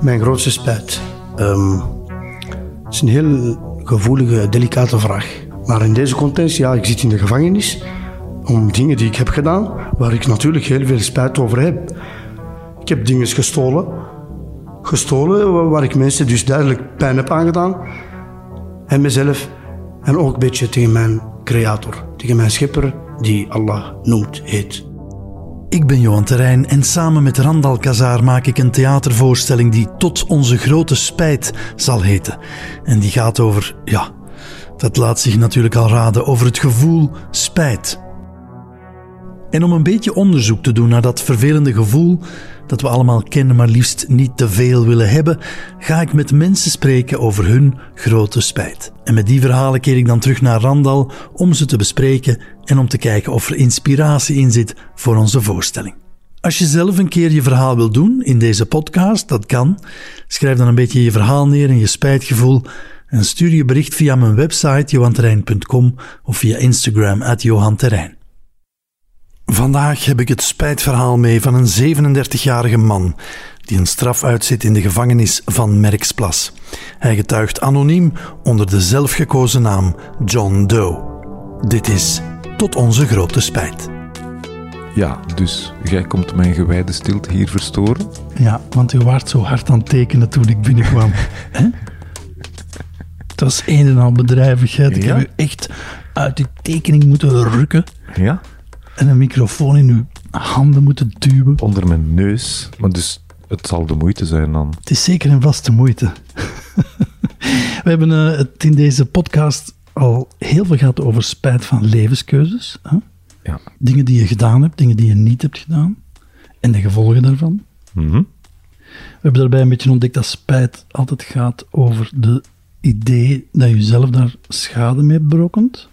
Mijn grootste spijt. Ehm, het is een heel gevoelige, delicate vraag. Maar in deze context, ja, ik zit in de gevangenis om dingen die ik heb gedaan, waar ik natuurlijk heel veel spijt over heb. Ik heb dingen gestolen. Gestolen waar ik mensen dus duidelijk pijn heb aangedaan. En mezelf. En ook een beetje tegen mijn creator, tegen mijn schepper, die Allah noemt, heet. Ik ben Johan Terrein en samen met Randal Kazar maak ik een theatervoorstelling die Tot onze grote spijt zal heten. En die gaat over, ja, dat laat zich natuurlijk al raden, over het gevoel spijt. En om een beetje onderzoek te doen naar dat vervelende gevoel dat we allemaal kennen, maar liefst niet te veel willen hebben, ga ik met mensen spreken over hun grote spijt. En met die verhalen keer ik dan terug naar Randal om ze te bespreken en om te kijken of er inspiratie in zit voor onze voorstelling. Als je zelf een keer je verhaal wil doen in deze podcast, dat kan. Schrijf dan een beetje je verhaal neer en je spijtgevoel en stuur je bericht via mijn website johanterrein.com of via Instagram at johanterrein. Vandaag heb ik het spijtverhaal mee van een 37-jarige man die een straf uitzit in de gevangenis van Merksplas. Hij getuigt anoniem onder de zelfgekozen naam John Doe. Dit is tot onze grote spijt. Ja, dus jij komt mijn gewijde stilte hier verstoren? Ja, want u waart zo hard aan het tekenen toen ik binnenkwam. Hè? Het was een en al bedrijvigheid. Ik Ja? heb u echt uit die tekening moeten rukken Ja? En een microfoon in uw handen moeten duwen. Onder mijn neus. Maar dus het zal de moeite zijn dan. Het is zeker een vaste moeite. We hebben eh, het in deze podcast al heel veel gehad over spijt van levenskeuzes. Hè? Ja. Dingen die je gedaan hebt, dingen die je niet hebt gedaan. En de gevolgen daarvan. Mhm. We hebben daarbij een beetje ontdekt dat spijt altijd gaat over de idee dat je zelf daar schade mee berokkent.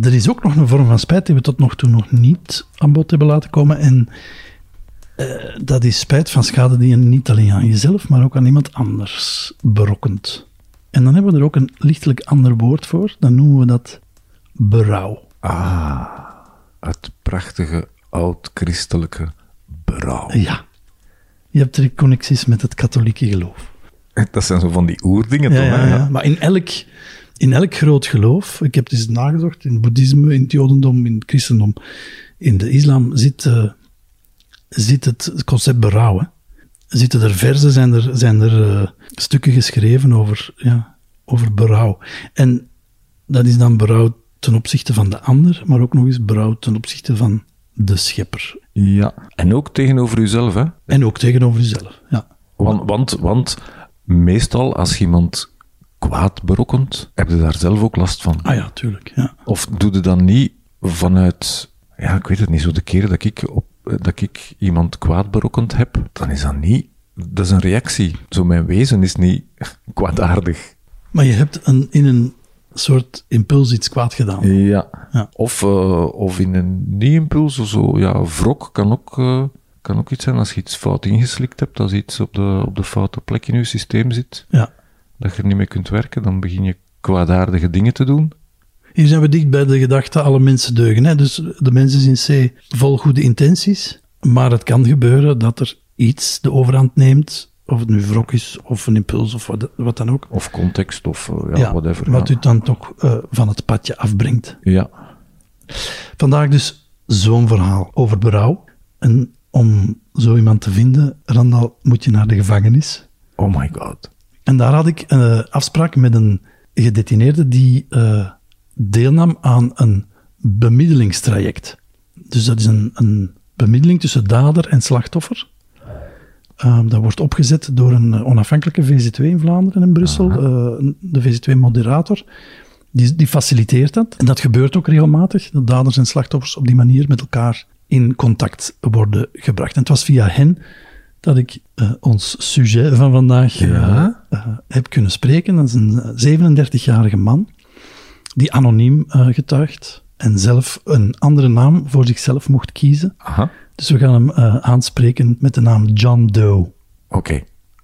Er is ook nog een vorm van spijt die we tot nog toe nog niet aan bod hebben laten komen. En eh, dat is spijt van schade die je niet alleen aan jezelf, maar ook aan iemand anders berokkent. En dan hebben we er ook een lichtelijk ander woord voor. Dan noemen we dat berouw. Ah, het prachtige oud-christelijke berouw. Ja. Je hebt er connecties met het katholieke geloof. Dat zijn zo van die oerdingen Ja, toch? ja. Maar in elk, in elk groot geloof, ik heb het eens nagezocht, in het boeddhisme, in het jodendom, in het christendom, in de islam, zit, eh, zit het concept berouw. hè. Zitten er verzen, zijn er, zijn er eh, stukken geschreven over, ja, over berouw. En dat is dan berouw ten opzichte van de ander, maar ook nog eens berouw ten opzichte van de schepper. Ja. En ook tegenover uzelf, hè? En ook tegenover jezelf. Ja. Want, want, want meestal als je iemand kwaad berokkent, heb je daar zelf ook last van. Ah ja, tuurlijk. Ja. Of doe je dan niet vanuit, ja, ik weet het niet, zo de keren dat ik, op, dat ik iemand kwaad berokkend heb, dan is dat niet, dat is een reactie. Zo mijn wezen is niet kwaadaardig. Maar je hebt een, in een soort impuls iets kwaad gedaan. Ja. Ja. Of, eh, of in een niet-impuls of zo, ja, wrok kan ook, eh, kan ook iets zijn als je iets fout ingeslikt hebt, als iets op de, op de foute plek in je systeem zit, Ja. Dat je er niet mee kunt werken, dan begin je kwaadaardige dingen te doen. Hier zijn we dicht bij de gedachte alle mensen deugen. Hè? Dus de mens is in C vol goede intenties. Maar het kan gebeuren dat er iets de overhand neemt. Of het nu wrok is, of een impuls, of wat, wat dan ook. Of context, of eh, ja, whatever. wat ja. u dan toch eh, van het padje afbrengt. ja. Vandaag dus zo'n verhaal over berouw. En om zo iemand te vinden, Randal, moet je naar de gevangenis. Oh my god. En daar had ik een afspraak met een gedetineerde die eh, deelnam aan een bemiddelingstraject. Dus dat is een, een bemiddeling tussen dader en slachtoffer. Ehm, dat wordt opgezet door een eh, onafhankelijke VZ2 in Vlaanderen en Brussel, eh, de VZ2-moderator. Die, die faciliteert dat. En dat gebeurt ook regelmatig, dat daders en slachtoffers op die manier met elkaar in contact worden gebracht. En het was via hen dat ik eh, ons sujet van vandaag eh, Ja? eh, heb kunnen spreken. Dat is een eh, 37-jarige man die anoniem eh, getuigt en zelf een andere naam voor zichzelf mocht kiezen. Aha. Dus we gaan hem eh, aanspreken met de naam John Doe. Oké.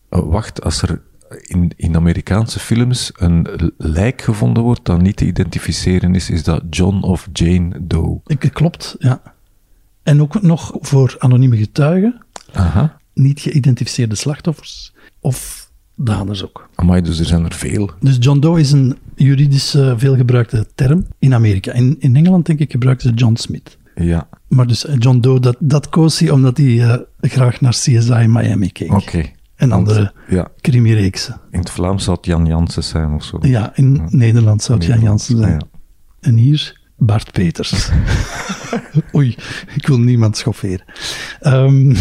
Eh, wacht, als er in, in Amerikaanse films een lijk gevonden wordt dat niet te identificeren is, is dat John of Jane Doe. Ik, klopt, ja. En ook nog voor anonieme getuigen. Aha. Niet geïdentificeerde slachtoffers of daders ook. Amai, dus er zijn er veel. Dus John Doe is een juridisch veelgebruikte term in Amerika. In, in Engeland, denk ik, gebruiken ze John Smith. Ja, Maar dus eh, John Doe, dat, dat koos hij omdat hij eh, graag naar CSI Miami keek. oké. En andere Ja, crimireeksen. in het Vlaams zou het Jan Jansen zijn of zo. Ja, in Nederland zou het Jan Jansen zijn. Ja. En hier Bart Peters. Oei, ik wil niemand schofferen. Ehm,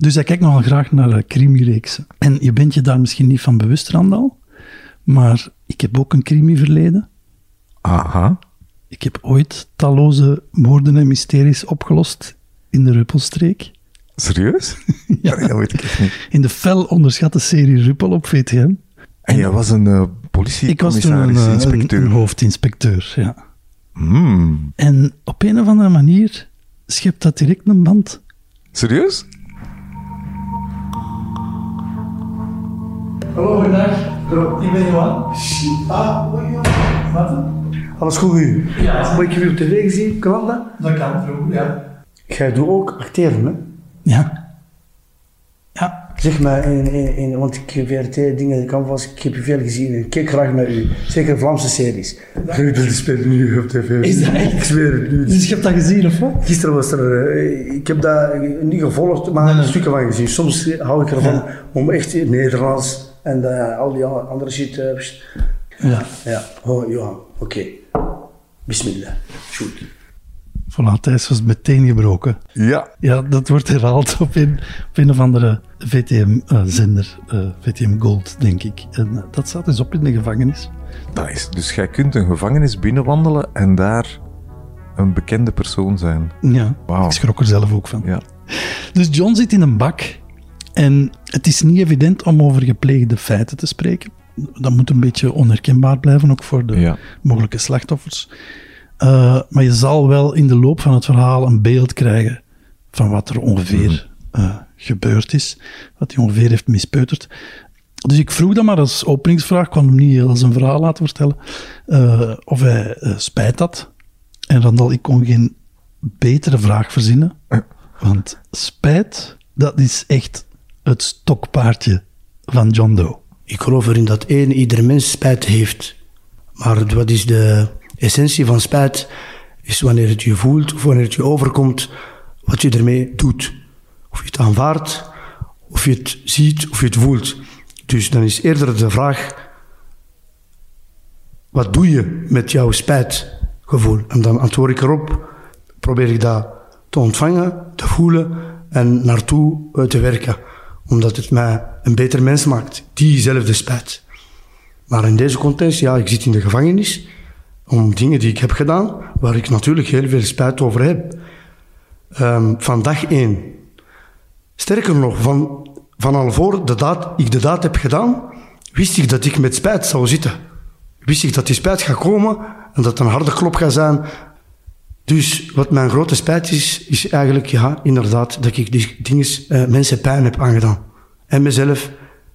dus hij kijkt nogal graag naar uh, crimireeksen. En je bent je daar misschien niet van bewust, Randal. Maar ik heb ook een crimi-verleden. Aha. Ik heb ooit talloze moorden en mysteries opgelost in de Ruppelstreek. Serieus? Ja. Dat weet ik echt niet. In de fel onderschatte serie Ruppel op VTM. En jij was een uh, Ik was toen een, politiecommissaris, eh, inspecteur. een, een hoofdinspecteur, ja. Hmm. En op een of andere manier schept dat direct een band. Serieus? Hallo, goedendag. Ik ben Johan. Ah, Wat? alles goed u? Ja. Maar ik u op tv gezien, kan dat? Dat kan, vroeg, ja. Jij doet ook acteren, hè? Ja. Ja. Zeg maar, in, in, in, want ik heb VRT dingen, canvas, ik heb je veel gezien en ik kijk graag naar u. Zeker Vlaamse series. Jullie spelen nu op tv. Is dat echt? Ik zweer het nu. Dus je hebt dat gezien, of wat? Gisteren was er, eh, ik heb dat niet gevolgd, maar Nee, nee. stukken van gezien. Soms hou ik ervan Ja. om echt Nederlands en eh, al die andere shit. eh. Ja. ja, oh Johan, oké. Bismillah, shoot. Voilà, Thijs was meteen gebroken. Ja. Ja, dat wordt herhaald op een, op een of andere VTM-zender. eh, VTM Gold, denk ik. En dat staat dus op in de gevangenis. Nice. Dus jij kunt een gevangenis binnenwandelen en daar een bekende persoon zijn. Ja, Wauw. ik schrok er zelf ook van. Ja. Dus John zit in een bak en het is niet evident om over gepleegde feiten te spreken. Dat moet een beetje onherkenbaar blijven, ook voor de Ja. mogelijke slachtoffers. Uh, maar je zal wel in de loop van het verhaal een beeld krijgen van wat er ongeveer uh, gebeurd is, wat hij ongeveer heeft mispeuterd. Dus ik vroeg dan maar als openingsvraag, ik kon hem niet heel zijn verhaal laten vertellen, uh, of hij spijt had. En Randal, ik kon geen betere vraag verzinnen, want spijt, dat is echt het stokpaardje van John Doe. Ik geloof erin dat één, ieder mens spijt heeft. Maar wat is de essentie van spijt? Is wanneer het je voelt of wanneer het je overkomt, wat je ermee doet. Of je het aanvaardt, of je het ziet, of je het voelt. Dus dan is eerder de vraag: wat doe je met jouw spijtgevoel? En dan antwoord ik erop, probeer ik dat te ontvangen, te voelen en naartoe te werken. Omdat het mij een beter mens maakt, diezelfde spijt. Maar in deze context, ja, ik zit in de gevangenis om dingen die ik heb gedaan, waar ik natuurlijk heel veel spijt over heb. Um, van dag één. Sterker nog, van, van al voor de daad, ik de daad heb gedaan, wist ik dat ik met spijt zou zitten. Wist ik dat die spijt gaat komen en dat het een harde klop gaat zijn. Dus wat mijn grote spijt is, is eigenlijk, ja, inderdaad, dat ik die dingen, uh, mensen pijn heb aangedaan. En mezelf,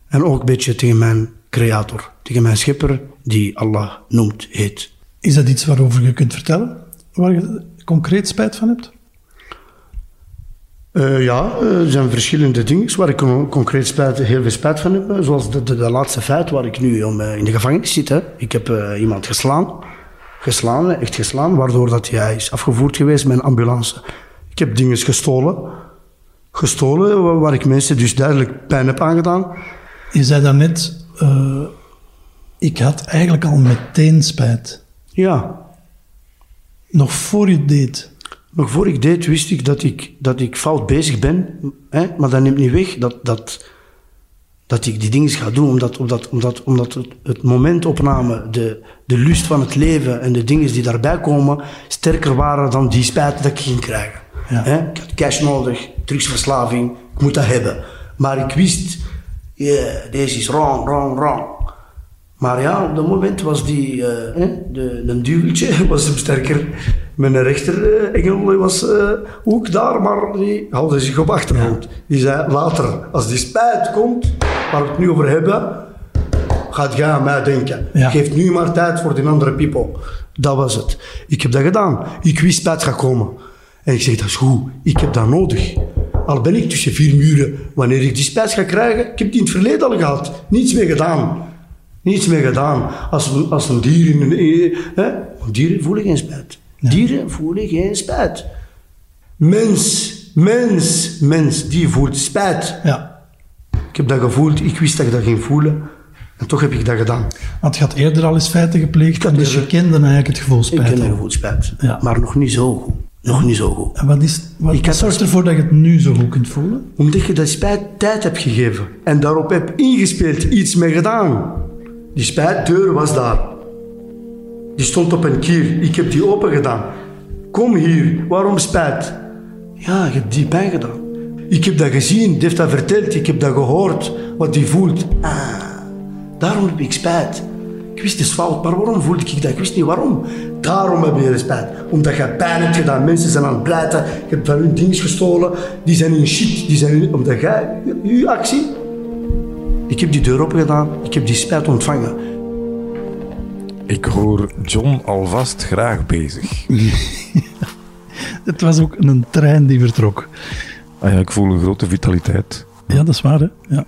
en ook een beetje tegen mijn creator, tegen mijn schepper, die Allah noemt, heet. Is dat iets waarover je kunt vertellen? Waar je concreet spijt van hebt? Uh, ja, er zijn verschillende dingen waar ik concreet spijt, heel veel spijt van heb. Zoals de, de, de laatste feit waar ik nu om, in de gevangenis zit. Hè. Ik heb uh, iemand geslaan, geslaan, echt geslaan, waardoor dat hij is afgevoerd geweest met een ambulance. Ik heb dingen gestolen, gestolen waar ik mensen dus duidelijk pijn heb aangedaan. Je zei daarnet, ik had eigenlijk al meteen spijt. Ja. Nog voor je deed. Nog voor ik deed, wist ik dat ik, dat ik fout bezig ben. Hè? Maar dat neemt niet weg dat, dat, dat ik die dingen ga doen. Omdat, omdat, omdat, omdat het, het momentopname, de, de lust van het leven en de dingen die daarbij komen, sterker waren dan die spijt dat ik ging krijgen. Ja. Ik had cash nodig, drugsverslaving, ik moet dat hebben. Maar ik wist, yeah, deze is wrong, wrong, wrong. Maar ja, op dat moment was die, uh, de, een duweltje was hem sterker. Mijn rechter uh, engel was uh, ook daar, maar die haalde zich op achtergrond. Die zei later, als die spijt komt, waar we het nu over hebben, gaat jij aan mij denken. Ja. Geef nu maar tijd voor die andere people. Dat was het. Ik heb dat gedaan. Ik wist spijt gaat komen. En ik zeg, dat is goed. Ik heb dat nodig. Al ben ik tussen vier muren. Wanneer ik die spijt ga krijgen, ik heb die in het verleden al gehad. Niets meer gedaan. Niets meer gedaan. Als een, als een dier in een... Hè? Dieren voelen geen spijt. Dieren voelen geen spijt. Mens, mens, mens, die voelt spijt. Ja. Ik heb dat gevoeld, ik wist dat ik dat ging voelen. En toch heb ik dat gedaan. Want je had eerder al eens feiten gepleegd, dus je kende eigenlijk het gevoel Ik spijt. ken dat al. gevoel spijt. Ja. Maar nog niet zo goed. Nog niet zo goed. En wat, is, wat, Ik wat had- zorgt ervoor dat je het nu zo goed kunt voelen? Omdat je dat spijt tijd hebt gegeven. En daarop heb ingespeeld, iets mee gedaan. Die spijtdeur was daar. Die stond op een kier. Ik heb die open gedaan. Kom hier, waarom spijt? Ja, je hebt die pijn gedaan. Ik heb dat gezien, die heeft dat verteld, ik heb dat gehoord, wat die voelt. Ah, daarom heb ik spijt. Ik wist het is fout, maar waarom voelde ik dat? Ik wist niet waarom. Daarom heb je spijt. Omdat je pijn hebt gedaan. Mensen zijn aan het pleiten. Je hebt van hun dingen gestolen. Die zijn in shit. Die zijn in, omdat jij, je actie. Ik heb die deur open gedaan. Ik heb die spijt ontvangen. Ik hoor John alvast graag bezig. Het was ook een trein die vertrok. Ah ja, ik voel een grote vitaliteit. Ja, dat is waar. Hè? Ja.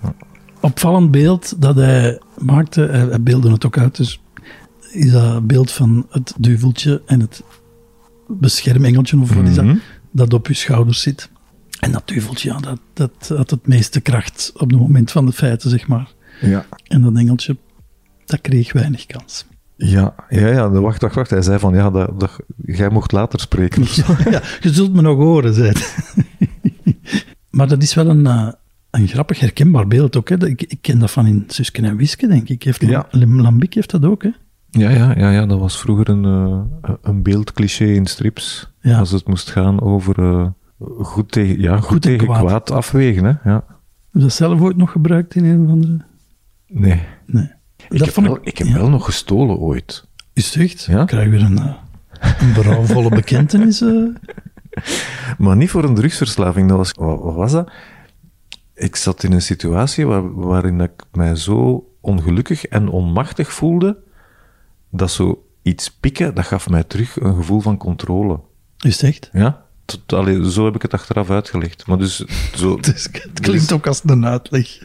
Opvallend beeld dat hij maakte, hij, hij beelde het ook uit, dus is dat beeld van het duveltje en het beschermengeltje, of wat is dat, Mhm. dat op je schouders zit. En dat duveltje, ja, dat, dat had het meeste kracht op het moment van de feiten, zeg maar. Ja. En dat engeltje, dat kreeg weinig kans. Ja, ja, ja, wacht, wacht, wacht. Hij zei van, ja, dat, dat, jij mocht later spreken. ja, je zult me nog horen, zei maar dat is wel een, eh, een grappig herkenbaar beeld ook. Hè. Ik, ik ken dat van in Suske en Wiske, denk ik. Heeft Ja. Lam- Lambiek heeft dat ook, hè? Ja, ja, ja, ja, dat was vroeger een, eh, een beeldcliché in strips. Ja. Als het moest gaan over eh, goed tegen, ja, goed Goed en tegen kwaad. kwaad. afwegen. Hè? Ja. Heb je dat zelf ooit nog gebruikt in een of andere? Nee. Nee. Ik dat heb, wel, ik heb ja. wel nog gestolen ooit. Is het echt? Ja? Krijg je weer een, eh, een berouwvolle bekentenis? eh? Maar niet voor een drugsverslaving. Dat was, wat, wat was dat? Ik zat in een situatie waar, waarin ik mij zo ongelukkig en onmachtig voelde, dat zo iets pikken, dat gaf mij terug een gevoel van controle. Is het echt? Ja? Tot, allee, zo heb ik het achteraf uitgelegd. Maar dus, zo, Dus het klinkt ook als een uitleg.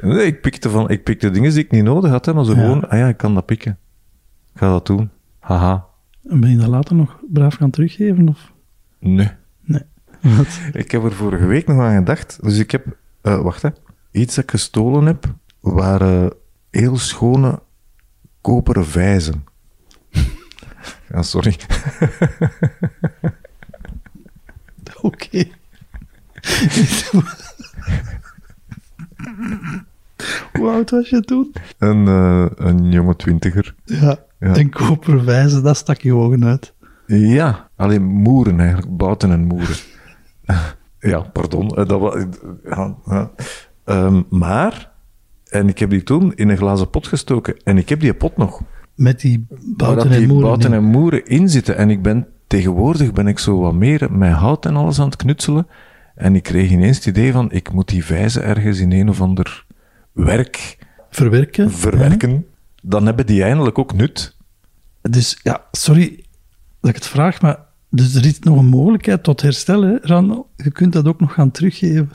Nee, ik, pikte van, ik pikte dingen die ik niet nodig had, hè, maar zo Ja. gewoon, ah ja, ik kan dat pikken. Ik ga dat doen. Haha. En ben je dat later nog braaf gaan teruggeven? Of? Nee. Nee. Wat? Ik heb er vorige week nog aan gedacht. Dus ik heb, eh, wacht hè, iets dat ik gestolen heb, waren heel schone koperen vijzen. Ja, sorry. Oké. Hoe oud was je toen? Een, eh, een jonge twintiger. Ja. Ja. En koperen wijzen, dat stak je ogen uit. Ja, alleen moeren eigenlijk, bouten en moeren. ja, pardon. eh, Dat was, ja, ja. Ehm, maar, en ik heb die toen in een glazen pot gestoken. En ik heb die pot nog. Met die bouten dat die en moeren. en moeren in zitten. En ik ben tegenwoordig ben ik zo wat meer met hout en alles aan het knutselen. En ik kreeg ineens het idee van, ik moet die vijzen ergens in een of ander werk Verwerken. verwerken. Dan hebben die eindelijk ook nut. Dus ja, sorry dat ik het vraag, maar dus er is nog een mogelijkheid tot herstel, hè, Randall? Je kunt dat ook nog gaan teruggeven.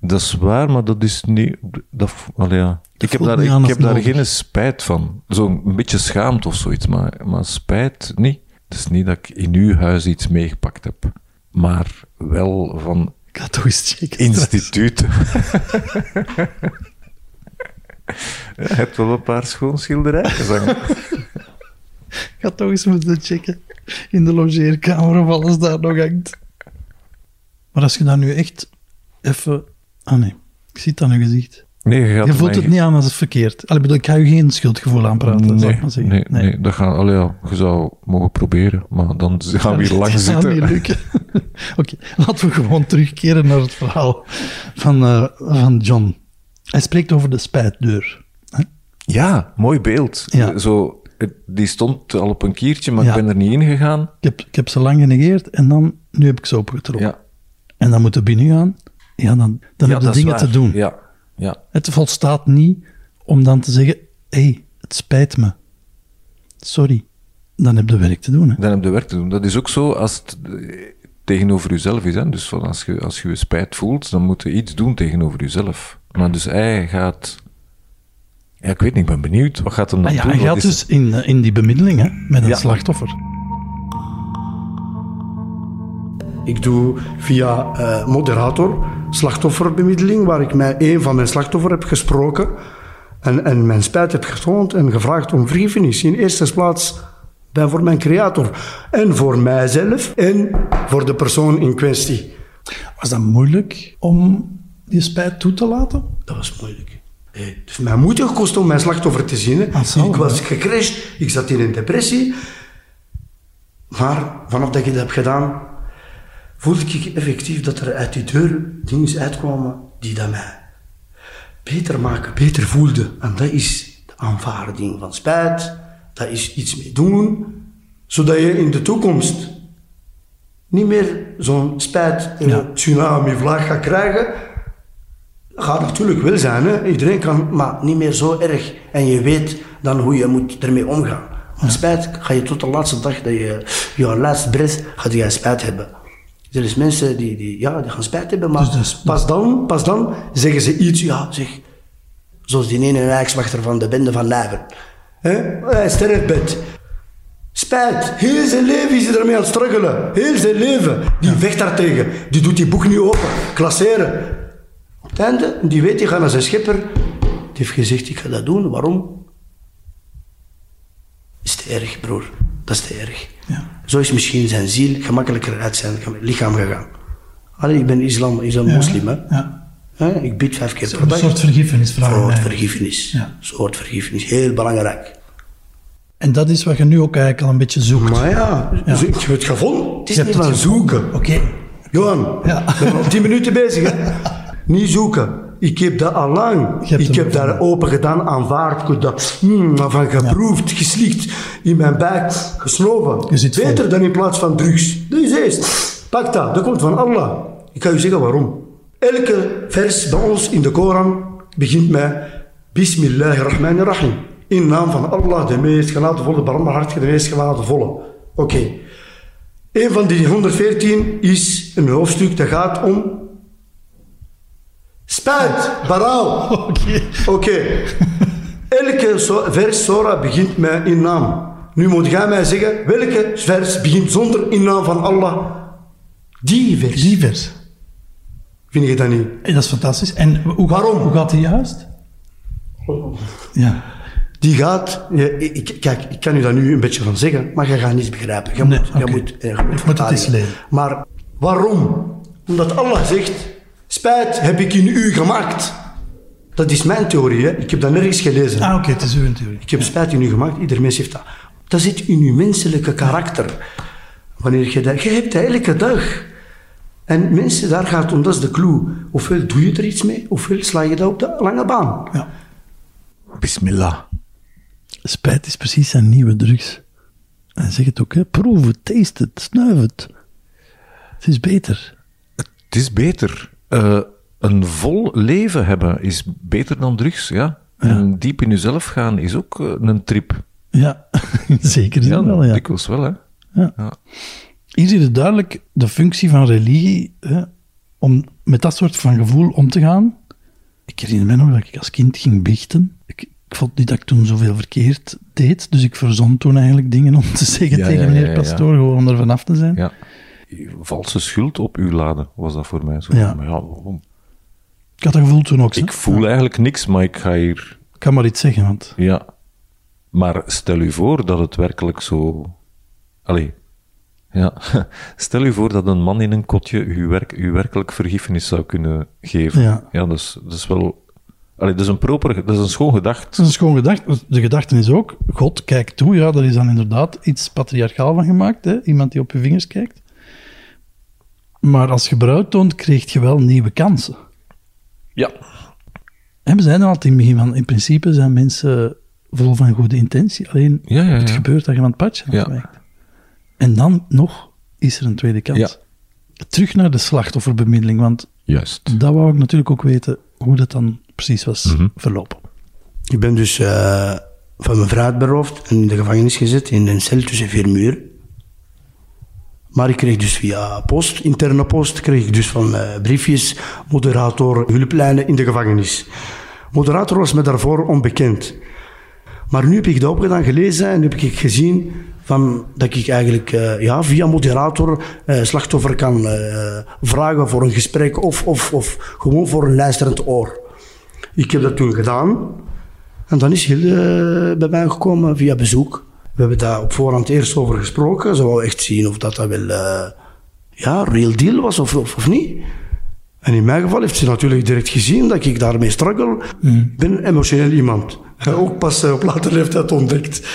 Dat is waar, maar dat is niet... Dat, ja. Ik heb daar, ik heb daar geen spijt van. Zo'n beetje schaamte of zoiets, maar, maar spijt niet. Het is niet dat ik in uw huis iets meegepakt heb. Maar wel van Ik ga toch eens checken. instituten. ja, je hebt wel een paar schoon schilderijen hangen. Ik ga toch eens moeten checken in de logeerkamer of alles daar nog hangt. Maar als je dat nu echt even... Ah nee, ik zie het aan je gezicht. Nee, je voelt mij- het niet aan als het verkeerd. Allee, bedoel, ik ga je geen schuldgevoel aanpraten, Nee, ik maar zeggen. nee, nee. dat gaat, allee, ja, je zou mogen proberen, maar dan gaan we hier lang Dat gaat zitten. niet lukken. Oké, laten we gewoon terugkeren naar het verhaal van, eh, van John. Hij spreekt over de spijtdeur. Ja, mooi beeld. Ja. Zo, die stond al op een kiertje, maar Ja. ik ben er niet in gegaan. Ik heb, ik heb ze lang genegeerd en dan, nu heb ik ze opengetrokken. Ja, En dan moeten binnen gaan. Ja, dan, dan ja heb je dat dingen te doen. Ja, ja. Het volstaat niet om dan te zeggen: hé, hey, het spijt me. Sorry. Dan heb je werk te doen. Hè? Dan heb je werk te doen. Dat is ook zo als het, tegenover jezelf is. Hè? Dus van als, je, als je je spijt voelt, dan moet je iets doen tegenover jezelf. Maar dus hij gaat... Ja, ik weet niet, ik ben benieuwd. Wat gaat hem dan Ah ja, doen? hij gaat dus in, eh, in die bemiddeling hè, met een Ja. slachtoffer. Ik doe via eh, moderator slachtofferbemiddeling, waar ik met een van mijn slachtoffer heb gesproken en, en mijn spijt heb getoond en gevraagd om vergiffenis. In eerste plaats bij voor mijn creator en voor mijzelf en voor de persoon in kwestie. Was dat moeilijk om die spijt toe te laten? Dat was moeilijk. Eh, Het heeft mij moeite gekost om mijn slachtoffer te zien. Ah, zo, ik was gecrashed, ik zat in een depressie. Maar vanaf dat ik dat heb gedaan, voelde ik effectief dat er uit die deur dingen uitkwamen die dat mij beter maken, beter voelden. En dat is de aanvaarding van spijt, dat is iets mee doen, zodat je in de toekomst niet meer zo'n spijt, eh, Ja. tsunami, vlaag gaat krijgen. Gaat natuurlijk wel zijn, hè? iedereen kan, maar niet meer zo erg. En je weet dan hoe je moet ermee omgaan. Want spijt ga je tot de laatste dag dat je, je laatste breath, gaat je spijt hebben. Er is mensen die, die, ja, die gaan spijt hebben, maar Dus pas, dan, pas dan zeggen ze iets, ja, zeg, zoals die ene rijkswachter van de bende van Leiden. Hè? Hij sterfbed. Spijt. Heel zijn leven is hij ermee aan het struggelen. Heel zijn leven. Die vecht daartegen. Die doet die boek niet open. Klasseren. Op het einde, die weet, die gaat naar zijn schipper. Die heeft gezegd, ik ga dat doen. Waarom? Is te erg, broer. Dat is te erg. Ja. Zo is misschien zijn ziel gemakkelijker uit zijn lichaam gegaan. Allee, ik ben islam, ben moslim, hè. Ja. Ik bid vijf keer per Een dag. soort vergiffenis vragen. Soort eigenlijk. vergiffenis. Ja. Soort vergiffenis. Heel belangrijk. En dat is wat je nu ook eigenlijk al een beetje zoekt. Maar ja, dus ik heb het gevonden. Het is Je niet hebt van zoeken. Oké. Johan, Ja. ik ben al tien minuten bezig. Hè? Niet zoeken. Ik heb dat al lang. Ik heb daar open gedaan, aanvaard. Ik dat mm, van geproefd, geslikt, in mijn buik gesnoven. Vol. Beter dan in plaats van drugs. Dat is eerst. Pak dat, dat komt van Allah. Ik ga u zeggen waarom. Elke vers bij ons in de Koran begint met Bismillahirrahmanirrahim. In naam van Allah, de meest genadevolle, barmhartige, de meest genadevolle. Oké. Een van die 114 is een hoofdstuk dat gaat om spijt, berouw. Oké. Oké. Elke so- vers Sora begint met in naam. Nu moet jij mij zeggen, welke vers begint zonder in naam van Allah? Die vers. Die vers. Vind je dat niet? Hey, dat is fantastisch. En hoe, gaat- Waarom? Hoe gaat die juist? Ja. Die gaat... ik, kijk, ik kan u daar nu een beetje van zeggen, maar je gaat niets begrijpen. Je Nee, moet, je oké. moet, eh, je moet het eens leren. Maar waarom? Omdat Allah zegt, spijt heb ik in u gemaakt. Dat is mijn theorie, hè? ik heb dat nergens gelezen. Ah, oké, het is uw theorie. Ik heb spijt in u gemaakt, ieder mens heeft dat. Dat zit in uw menselijke karakter. Wanneer je dat... Je hebt dat elke dag. En mensen, daar gaat het om, dat is de clue. Ofwel doe je er iets mee, ofwel sla je dat op de lange baan. Ja. Bismillah. Spijt is precies zijn nieuwe drugs. En zeg het ook, hè. proef het, taste het, snuif het. Het is beter. Het is beter. Eh, een vol leven hebben is beter dan drugs, ja. En diep in jezelf gaan is ook eh, een trip. Ja, zeker Ja, wel, ja. dikwijls wel, hè. Ja. Ja. Hier zie je duidelijk de functie van religie hè, om met dat soort van gevoel om te gaan. Ik herinner me nog dat ik als kind ging biechten. Ik, ik vond niet dat ik toen zoveel verkeerd deed, dus ik verzon toen eigenlijk dingen om te zeggen tegen meneer. Pastoor, gewoon om er vanaf te zijn. Ja. Valse schuld op u laden, was dat voor mij zo. Ja. Maar ja, waarom? Ik had dat gevoel toen ook. Ik voel eigenlijk niks, maar ik ga hier... Ik kan maar iets zeggen, want Ja. Maar stel u voor dat het werkelijk zo... Allee. Ja. Stel u voor dat een man in een kotje u, werk, u werkelijk vergiffenis zou kunnen geven. Ja. dat is, dat is wel... Allee, dat is een proper... Dat is een schoon gedacht. is een schoon gedachte. De gedachte is ook, God kijkt toe. Ja, daar is dan inderdaad iets patriarchaal van gemaakt. Hè? Iemand die op je vingers kijkt. Maar als je berouw toont, krijg je wel nieuwe kansen. Ja. En we zeiden al in het begin van, in principe zijn mensen vol van goede intentie. Alleen Ja, ja, het gebeurt dat je van het padje Ja. afwijkt. En dan nog is er een tweede kans. Ja. Terug naar de slachtofferbemiddeling, want Juist. dat wou ik natuurlijk ook weten hoe dat dan precies was Mhm. verlopen. Ik ben dus eh, van mijn vrijheid beroofd en in de gevangenis gezet, in een cel tussen vier muren. Maar ik kreeg dus via post, interne post, kreeg ik dus van eh, briefjes, moderator, hulplijnen in de gevangenis. Moderator was me daarvoor onbekend. Maar nu heb ik dat opgedaan, gelezen en heb ik gezien van, dat ik eigenlijk eh, ja, via moderator eh, slachtoffer kan vragen voor een gesprek of, of, of gewoon voor een luisterend oor. Ik heb dat toen gedaan en dan is Hilde bij mij gekomen via bezoek. We hebben daar op voorhand eerst over gesproken. Ze wou echt zien of dat, dat wel uh, ja, real deal was of, of, of, niet. En in mijn geval heeft ze natuurlijk direct gezien dat ik daarmee struggle. Mm. ben emotioneel iemand. Ook pas op later leeftijd ontdekt.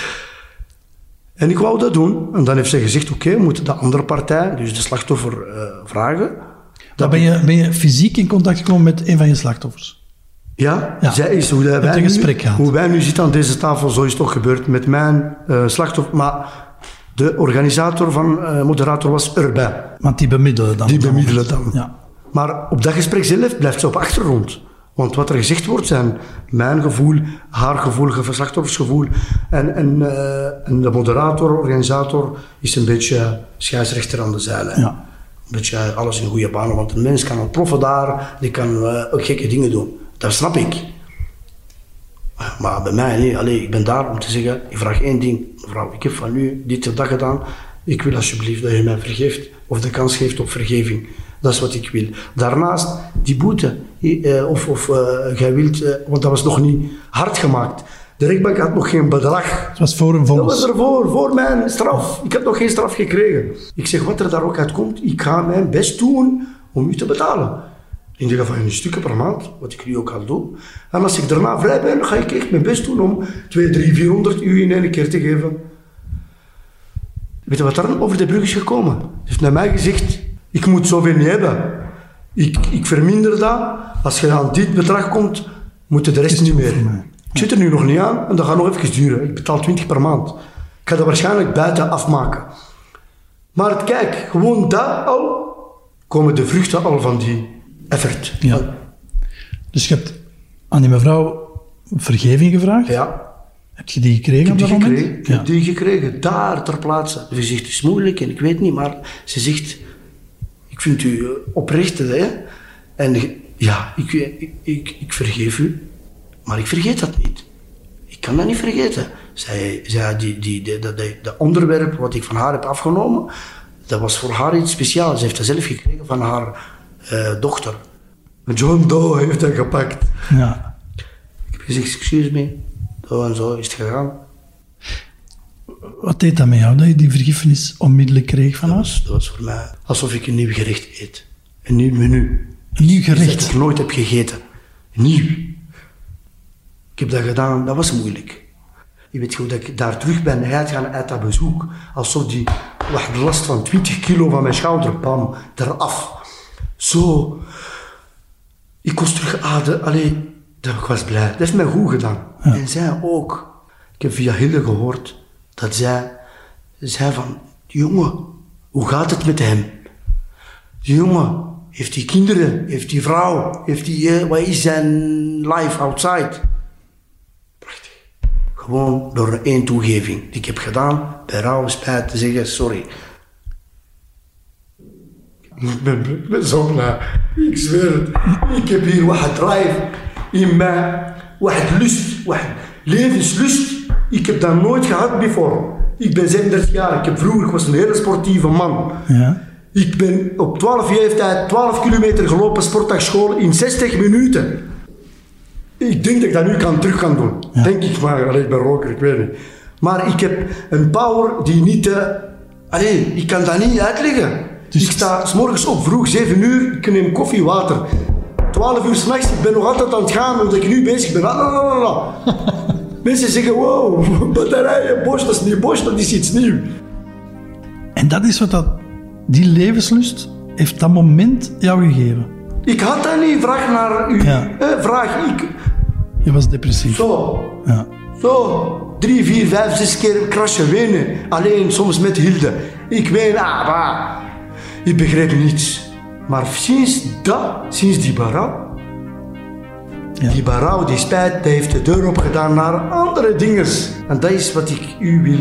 En ik wou dat doen. En dan heeft ze gezegd, oké, okay, we moeten de andere partij, dus de slachtoffer, uh, vragen. Dan ben je, ben je fysiek in contact gekomen met een van je slachtoffers? Ja, ja. zij is hoe, wij nu, hoe wij nu zitten aan deze tafel, zo is het toch gebeurd met mijn uh, slachtoffer. Maar de organisator van uh, moderator was erbij. Want die bemiddelen dan? Die bemiddelen dan. Ja. Maar op dat gesprek zelf blijft ze op achtergrond. Want wat er gezegd wordt zijn mijn gevoel, haar gevoel, slachtoffersgevoel. En, en, uh, en de moderator, organisator, is een beetje scheidsrechter aan de zijlijn. Ja. Een beetje alles in goede banen. Want een mens kan ontploffen daar, die kan uh, ook gekke dingen doen. Dat snap ik. Maar bij mij niet. Allee, ik ben daar om te zeggen, ik vraag één ding. Mevrouw, ik heb van u dit of dat gedaan. Ik wil alsjeblieft dat je mij vergeeft. Of de kans geeft op vergeving. Dat is wat ik wil. Daarnaast, die boete. Eh, of of uh, jij wilt, uh, want dat was nog niet hard gemaakt. De rechtbank had nog geen bedrag. Het was voor een vonnis. Dat was ervoor, voor mijn straf. Ik heb nog geen straf gekregen. Ik zeg, wat er daar ook uit komt, ik ga mijn best doen om u te betalen. In de gevangenis stukken per maand, wat ik nu ook al doe. En als ik daarna vrij ben, ga ik echt mijn best doen om 2, 3, 400 u in één keer te geven. Weet je wat er over de brug is gekomen? Hij heeft naar mij gezegd, ik moet zoveel niet hebben. Ik, ik verminder dat. Als je aan dit bedrag komt, moet je de rest niet meer. Ik zit er nu nog niet aan en dat gaat nog even duren. Ik betaal 20 per maand. Ik ga dat waarschijnlijk buiten afmaken. Maar kijk, gewoon dat al, komen de vruchten al van die effort. Ja. Dus je hebt aan die mevrouw vergeving gevraagd? Ja. Heb je die gekregen ik op dat gekregen. moment? Ik heb die gekregen, daar ter plaatse. Ze zegt, het is moeilijk en ik weet niet, maar ze zegt, ik vind u oprecht, hè. En ja, ik, ik, ik, ik, vergeef u, maar ik vergeet dat niet. Ik kan dat niet vergeten. Zij, zij, die, die, die, dat de onderwerp wat ik van haar heb afgenomen, dat was voor haar iets speciaals. Ze heeft dat zelf gekregen van haar uh, dochter. John Doe heeft dat gepakt. Ja. Ik heb gezegd, excuse me, zo en zo is het gegaan. Wat deed dat met jou, dat je die vergiffenis onmiddellijk kreeg van dat? Was, dat was voor mij alsof ik een nieuw gerecht eet. Een nieuw menu. Een nieuw gerecht? Dat ik nooit heb gegeten. Nieuw. Ik heb dat gedaan, dat was moeilijk. Je weet goed dat ik daar terug ben uitgaan uit dat bezoek. Alsof die last van 20 kilo van mijn schouder, bam, eraf. Zo. Ik kon terug ademen. Allee, dat, ik was blij. Dat heeft mij goed gedaan. Ja. En zij ook. Ik heb via Hille gehoord dat zij zei van, jongen, hoe gaat het met hem? Die jongen, heeft hij kinderen? Heeft hij vrouw? Heeft hij, uh, wat is zijn life outside? Prachtig. Gewoon door één toegeving die ik heb gedaan, bij rouw spijt te zeggen, sorry. Ik ben, ik ben zo blij. Ik zweer het. Ik heb hier wat drive in mij. Wat lust. Wat levenslust. Ik heb dat nooit gehad before. Ik ben 37 jaar. Ik heb vroeger, ik was een hele sportieve man. Ja. Ik ben op 12 jaar tijd 12 kilometer gelopen sportdagschool in 60 minuten. Ik denk dat ik dat nu kan, terug kan doen. Ja. Denk ik maar. Allee, ik ben roker, ik weet niet. Maar ik heb een power die niet... Uh, allee, ik kan dat niet uitleggen. Dus- Ik sta s morgens op vroeg, 7 uur, ik neem koffie, water. 12 uur s'nachts, ik ben nog altijd aan het gaan omdat ik nu bezig ben. Lalalala. Mensen zeggen, wow, batterijen, Bosch, dat is niet Bosch, dat is iets nieuws. En dat is wat dat, die levenslust heeft dat moment jou gegeven. Ik had dat niet, vraag naar u. Ja. Eh, vraag ik. Je was depressief. Zo, Ja. zo, drie, vier, vijf, zes keer crashen, wenen. Alleen soms met Hilde. Ik ween, ah, bah. Ik begreep niets. Maar sinds dat, sinds die Ja. die berouw, die spijt, die heeft de deur opgedaan naar andere dingen. En dat is wat ik u wil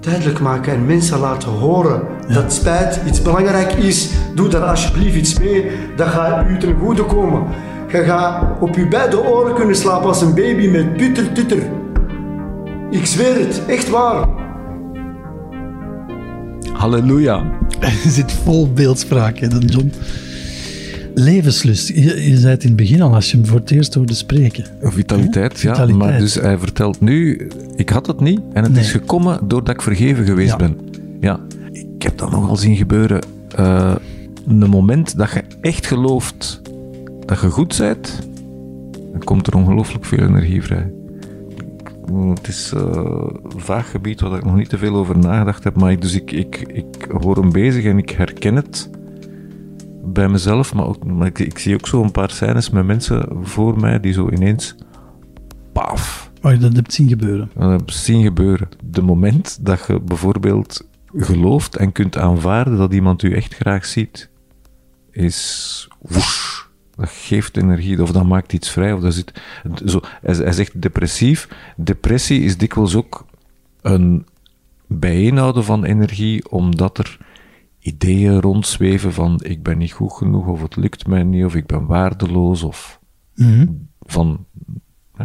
duidelijk maken en mensen laten horen dat spijt iets belangrijk is. Doe daar alsjeblieft iets mee. Dat gaat u ten goede komen. Je gaat op je beide oren kunnen slapen als een baby met tutter tutter. Ik zweer het, echt waar. Halleluja. Je zit vol beeldspraak, dan John. Levenslust. Je, je zei het in het begin al, als je hem voor het eerst hoorde spreken. Vitaliteit, ja. Vitaliteit. Maar dus hij vertelt nu, ik had het niet en het Nee. is gekomen doordat ik vergeven geweest Ja. ben. Ja. Ik heb dat nogal zien gebeuren. Eh, een moment dat je echt gelooft dat je goed bent, dan komt er ongelooflijk veel energie vrij. Het is eh, een vaag gebied waar ik nog niet te veel over nagedacht heb, maar ik, dus ik, ik, ik hoor hem bezig en ik herken het bij mezelf, maar, ook, maar ik, ik zie ook zo een paar scènes met mensen voor mij die zo ineens paf, Waar je dat hebt zien gebeuren. dat zien gebeuren. De moment dat je bijvoorbeeld gelooft en kunt aanvaarden dat iemand u echt graag ziet, is woesh. Dat geeft energie, of dat maakt iets vrij. Of dat zit, zo, hij, hij zegt depressief. Depressie is dikwijls ook een bijeenhouden van energie, omdat er ideeën rondzweven van ik ben niet goed genoeg, of het lukt mij niet, of ik ben waardeloos, of Mhm. van hè,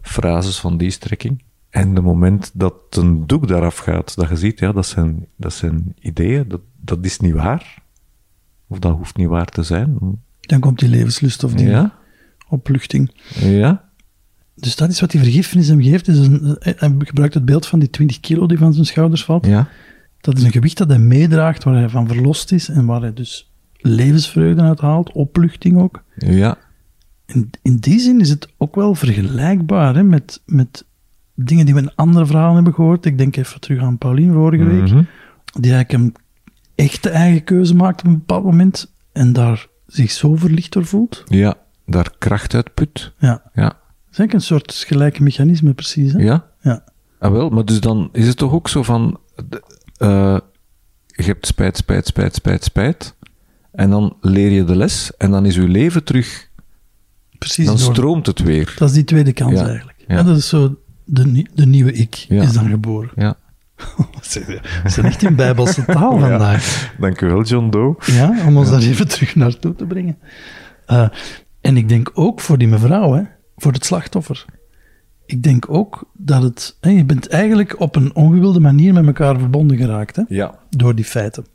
frases van die strekking. En de moment dat een doek daaraf gaat, dat je ziet, ja, dat zijn, dat zijn ideeën, dat, dat is niet waar. Of dat hoeft niet waar te zijn. Dan komt die levenslust of die Ja, opluchting. ja, Dus dat is wat die vergiffenis hem geeft. Is een, hij gebruikt het beeld van die 20 kilo die van zijn schouders valt. ja, Dat is een gewicht dat hij meedraagt, waar hij van verlost is en waar hij dus levensvreugde uit haalt, opluchting ook. ja, In, in die zin is het ook wel vergelijkbaar hè, met, met dingen die we in andere verhalen hebben gehoord. Ik denk even terug aan Paulien vorige week, Mhm. die eigenlijk een echte eigen keuze maakt op een bepaald moment en daar zich zo verlicht door voelt. ja, daar kracht uit put. Ja, Ja, dat is eigenlijk een soort gelijke mechanisme precies. Hè? ja. Ja. Ah, wel, maar dus dan is het toch ook zo van, eh, je hebt spijt, spijt, spijt, spijt, spijt. En dan leer je de les en dan is je leven terug, precies dan door- stroomt het weer. Dat is die tweede kans Ja, eigenlijk. ja. Dat is zo, de, de nieuwe ik Ja. is dan geboren. Ja. We zijn echt in bijbelse taal vandaag. Dankjewel, John Doe. Ja, om ons daar even terug naartoe te brengen. Eh, en ik denk ook voor die mevrouw, hè, voor het slachtoffer. Ik denk ook dat het... Hè, je bent eigenlijk op een ongewilde manier met elkaar verbonden geraakt, hè, Ja. door die feiten.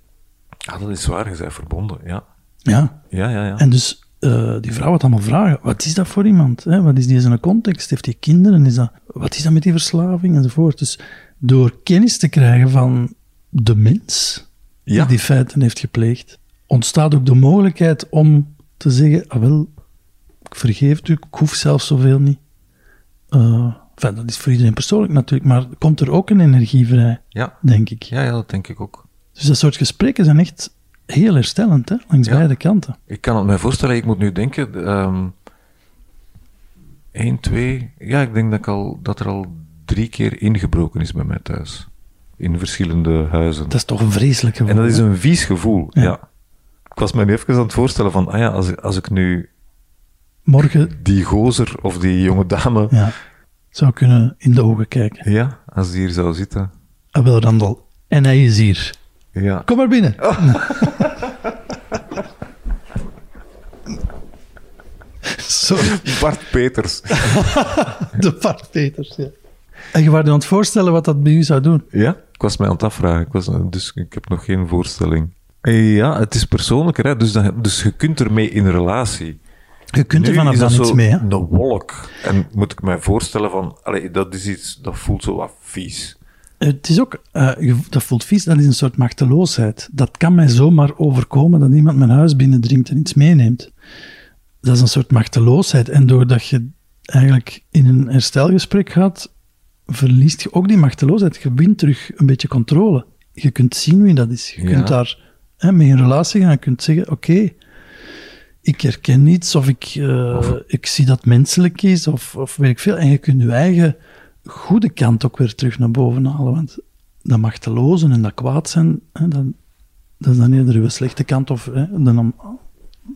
ja, dat is waar, je bent verbonden. Ja, Ja, ja, ja. ja. en dus eh, die vrouw had allemaal vragen. Wat is dat voor iemand? Hè? Wat is die in zijn context? Heeft hij kinderen? Is dat, wat is dat met die verslaving? Enzovoort. Dus door kennis te krijgen van de mens Ja. die die feiten heeft gepleegd, ontstaat ook de mogelijkheid om te zeggen, ah wel, ik vergeef het u, ik hoef zelfs zoveel niet. Enfin, dat is voor iedereen persoonlijk natuurlijk, maar komt er ook een energie vrij, ja. denk ik. Ja, ja, dat denk ik ook. Dus dat soort gesprekken zijn echt heel herstellend, hè? langs Ja. beide kanten. Ik kan het me voorstellen, ik moet nu denken... ehm 1, 2... Ja, ik denk dat, ik al, dat er al drie keer ingebroken is bij mij thuis. In verschillende huizen. Dat is toch een vreselijk gevoel. En dat is een vies gevoel, ja. Ja. Ik was me nu even aan het voorstellen van, ah ja, als, ik- als ik nu Morgen die gozer of die jonge dame, ja, zou kunnen in de ogen kijken. ja, als die hier zou zitten, Ah, wel, Randal. En hij is hier. ja. Kom maar binnen. Sorry, Bart Peters. de Bart Peters. Ja. En je was je aan het voorstellen wat dat bij u zou doen. Ja, ik was mij aan het afvragen, ik was, dus ik heb nog geen voorstelling. Eh, Ja, het is persoonlijker, hè? Dus, dus je kunt ermee in relatie. Je kunt er vanaf is dan iets mee. Hè? Een wolk. En moet ik mij voorstellen van, allee, dat is iets, dat voelt zo wat vies. Het is ook, eh, dat voelt vies, dat is een soort machteloosheid. Dat kan mij zomaar overkomen dat iemand mijn huis binnendringt en iets meeneemt. Dat is een soort machteloosheid. En doordat je eigenlijk in een herstelgesprek gaat, verliest je ook die machteloosheid. Je wint terug een beetje controle. Je kunt zien wie dat is. Je Ja. kunt daar hè, mee in relatie gaan. Je kunt zeggen, oké, ik herken iets of ik, eh, ik zie dat menselijk is of, of weet ik veel. En je kunt je eigen goede kant ook weer terug naar boven halen. Want dat machtelozen en dat kwaad zijn, hè, dat, dat is dan eerder uw slechte kant of hè, de,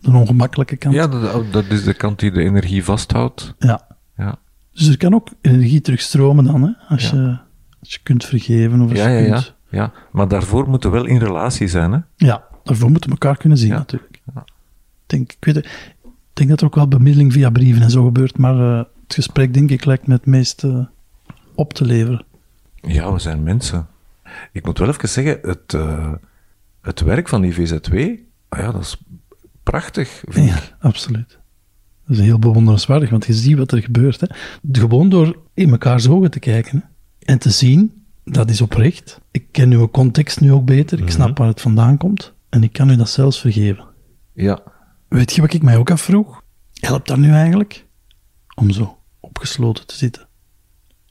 de ongemakkelijke kant. Ja, dat, dat is de kant die de energie vasthoudt. Ja. Ja. Dus er kan ook energie terugstromen dan, hè, als Ja. je Als je kunt vergeven of als Ja, je ja, ja, kunt... ja. Maar daarvoor moeten we wel in relatie zijn, hè? Ja, daarvoor moeten we elkaar kunnen zien Ja. natuurlijk. Ik denk, ik, weet, ik denk dat er ook wel bemiddeling via brieven en zo gebeurt, maar eh, het gesprek denk ik lijkt me het meest eh, op te leveren. Ja, we zijn mensen. Ik moet wel even zeggen, het, eh, het werk van die VZW, ah ja, dat is prachtig. Ja, absoluut. Dat is heel bewonderenswaardig, want je ziet wat er gebeurt. Hè. Gewoon door in mekaars ogen te kijken hè. en te zien, dat is oprecht. Ik ken uw context nu ook beter, ik snap waar het vandaan komt en ik kan u dat zelfs vergeven. Ja, Weet je wat ik mij ook afvroeg? Helpt dat nu eigenlijk? Om zo opgesloten te zitten.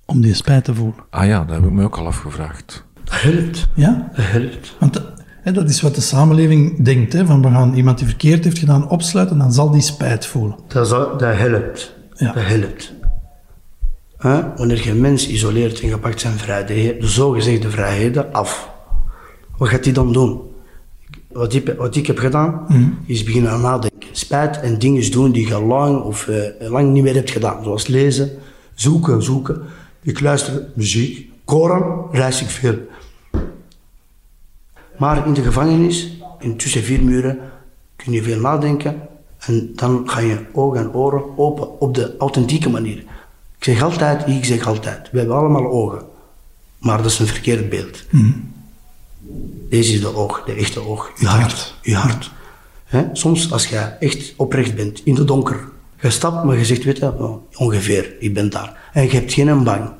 Om die spijt te voelen. ah ja, dat heb ik me ook al afgevraagd. Dat helpt. Ja? Dat helpt. Want dat is wat de samenleving denkt. Hè, van we gaan iemand die verkeerd heeft gedaan opsluiten, dan zal die spijt voelen. Dat, zal- dat helpt. Ja. Dat helpt. Wanneer je een mens isoleert en je pakt zijn vrijheden, de zogezegde vrijheden, af. Wat gaat hij dan doen? Wat ik, wat ik heb gedaan, is beginnen aan nadenken. Spijt en dingen doen die je lang of eh, lang niet meer hebt gedaan. Zoals lezen, zoeken, zoeken. Ik luister muziek. Koran reis ik veel. Maar in de gevangenis, in tussen vier muren, kun je veel nadenken. En dan gaan je ogen en oren open op de authentieke manier. Ik zeg altijd, ik zeg altijd, we hebben allemaal ogen. Maar dat is een verkeerd beeld. Deze is de oog, de echte oog. Je hart. Je hart. Soms als je echt oprecht bent, in de donker. Je stapt, maar je zegt, weet je, nou, ongeveer, ik ben daar. En je hebt geen bang.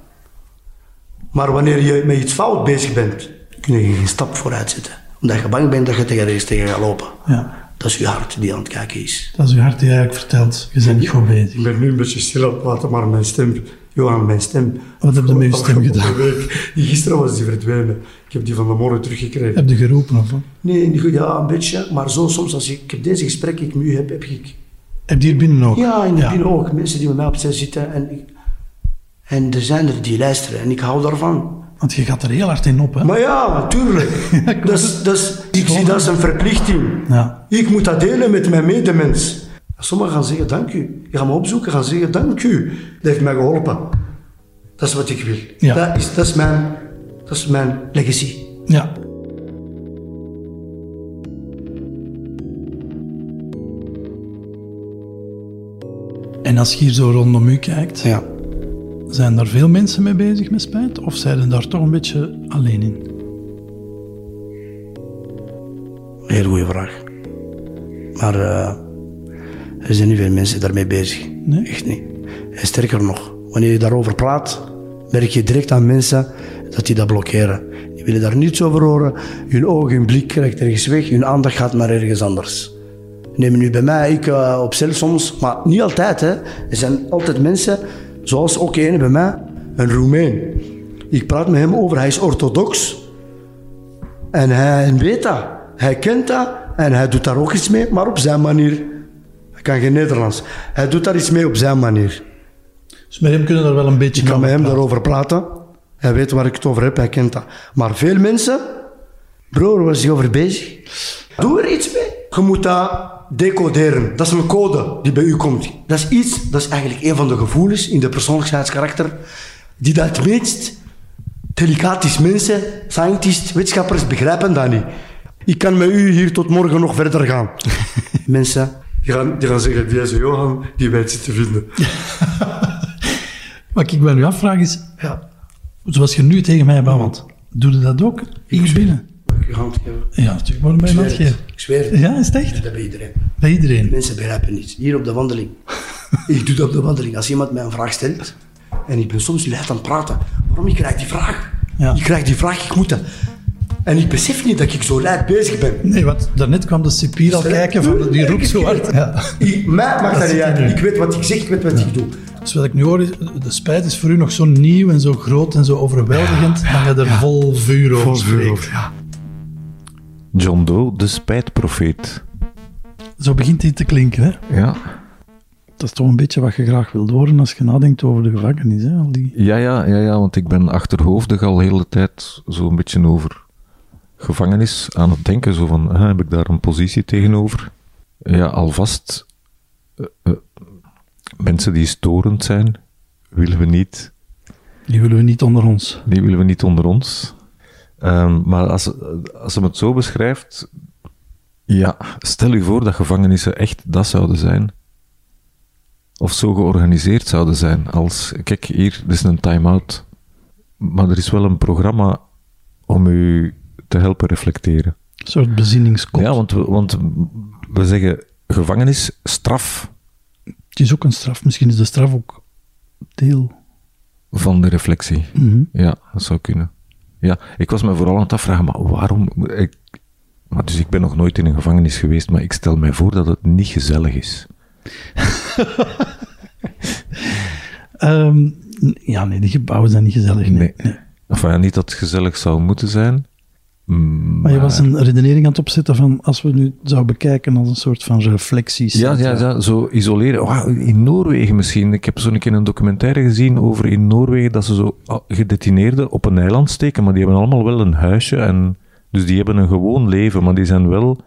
Maar wanneer je met iets fout bezig bent, kun je geen stap vooruit zetten. Omdat je bang bent dat je tegen rechts tegen gaat lopen. Ja. Dat is je hart die aan het kijken is. Dat is uw hart die eigenlijk vertelt. Je bent niet goed bezig. Ik ben nu een beetje stil aan het praten, maar mijn stem, Johan, mijn stem. Wat heb je met je stem gedaan? week, gisteren was die verdwenen. Ik heb die van de morgen teruggekregen. Heb je geroepen of wat? Nee, niet goed, ja, een beetje. Maar zo soms, als ik, ik heb deze gesprekken ik nu heb, heb ik... Heb je hier binnen ook? Ja, in de binnen ook. Mensen die met mij op zitten. En, en er zijn er die luisteren. En ik hou daarvan. Want je gaat er heel hard in op, hè? Maar ja, natuurlijk. dat is, ik zie dat als een verplichting. Ja. Ik moet dat delen met mijn medemens. Sommigen gaan zeggen, dank u. Je gaat me opzoeken, gaan zeggen, dank u. Dat heeft mij geholpen. Dat is wat ik wil. Ja. Dat, is, dat, is mijn, dat is mijn legacy. Ja. En als je hier zo rondom u kijkt, Ja. Zijn daar veel mensen mee bezig met spijt? Of zijn ze daar toch een beetje alleen in? Heel goede vraag. Maar eh, er zijn niet veel mensen daarmee bezig. Nee? Echt niet. En sterker nog, wanneer je daarover praat, merk je direct aan mensen dat die dat blokkeren. Die willen daar niets over horen. Hun oog, hun blik krijgt ergens weg. Hun aandacht gaat naar ergens anders. Neem nu bij mij, ik eh, op cel soms, maar niet altijd. Hè. Er zijn altijd mensen, zoals ook een bij mij, een Roemeen. Ik praat met hem over, hij is orthodox. En hij weet dat. Hij kent dat en hij doet daar ook iets mee, maar op zijn manier. Hij kan geen Nederlands. Hij doet daar iets mee op zijn manier. Dus met hem kunnen we er wel een beetje Ik kan met hem praten. daarover praten. Hij weet waar ik het over heb, hij kent dat. Maar veel mensen, broer, waar is hij over bezig? Doe er iets mee. Je moet dat decoderen. Dat is een code die bij u komt. Dat is iets, dat is eigenlijk een van de gevoelens in de persoonlijkheidskarakter die dat het meest delicaat is. Mensen, scientists, wetenschappers begrijpen dat niet. Ik kan met u hier tot morgen nog verder gaan. Mensen, die gaan, die gaan zeggen, deze Johan, die weet ze te vinden. Wat ik bij u afvraag is, Ja, zoals je nu tegen mij babbelt, doe je dat ook hier binnen? Je hand geven? Ja, natuurlijk. Waarom ben je Ik dat zweer geven? het. Ik zweer het. Ja, is het echt? Dat bij iedereen. Bij iedereen. Mensen begrijpen niet. Hier op de wandeling. ik doe dat op de wandeling. Als iemand mij een vraag stelt, en ik ben soms luid aan het praten, waarom ik krijg die vraag? Ja. Ik krijg die vraag, ik moet dat. En ik besef niet dat ik zo luid bezig ben. Nee, want daarnet kwam de cipier al kijken van, die roept zo hard. Ja. Ik, mij maakt dat niet uit. Ik weet wat ik zeg, ik weet wat ik doe. Dus wat ik nu hoor, de spijt is voor u nog zo nieuw en zo groot en zo overweldigend, dat je er vol vuur over spreekt. ja. John Doe, de spijtprofeet. Zo begint hij te klinken, hè? Ja. Dat is toch een beetje wat je graag wilt horen als je nadenkt over de gevangenis, hè? Al die... Ja, ja, ja, ja, want ik ben achterhoofdig al de hele tijd zo'n beetje over gevangenis aan het denken. Zo van, ah, heb ik daar een positie tegenover? Ja, alvast eh, eh, mensen die storend zijn, willen we niet Die willen we niet onder ons. Die willen we niet onder ons. Ehm, maar als, als hem het zo beschrijft, ja, stel u voor dat gevangenissen echt dat zouden zijn. Of zo georganiseerd zouden zijn als, kijk hier, dit is een time-out. Maar er is wel een programma om u te helpen reflecteren. Een soort bezinningskot. Ja, want we, want we zeggen gevangenis, straf Het is ook een straf. Misschien is de straf ook deel. van de reflectie. Mhm. Ja, dat zou kunnen. Ja, ik was me vooral aan het afvragen, maar waarom... Ik, maar dus ik ben nog nooit in een gevangenis geweest, maar ik stel mij voor dat het niet gezellig is. Ehm, ja, nee, die gebouwen zijn niet gezellig. Nee. Nee. Enfin, ja, niet dat het gezellig zou moeten zijn. Maar je was een redenering aan het opzetten van als we nu zouden bekijken als een soort van reflecties. Ja, ja, ja, zo isoleren. Oh, in Noorwegen misschien. Ik heb zo een keer een documentaire gezien over in Noorwegen dat ze zo ah, gedetineerden op een eiland steken, maar die hebben allemaal wel een huisje en dus die hebben een gewoon leven, maar die zijn wel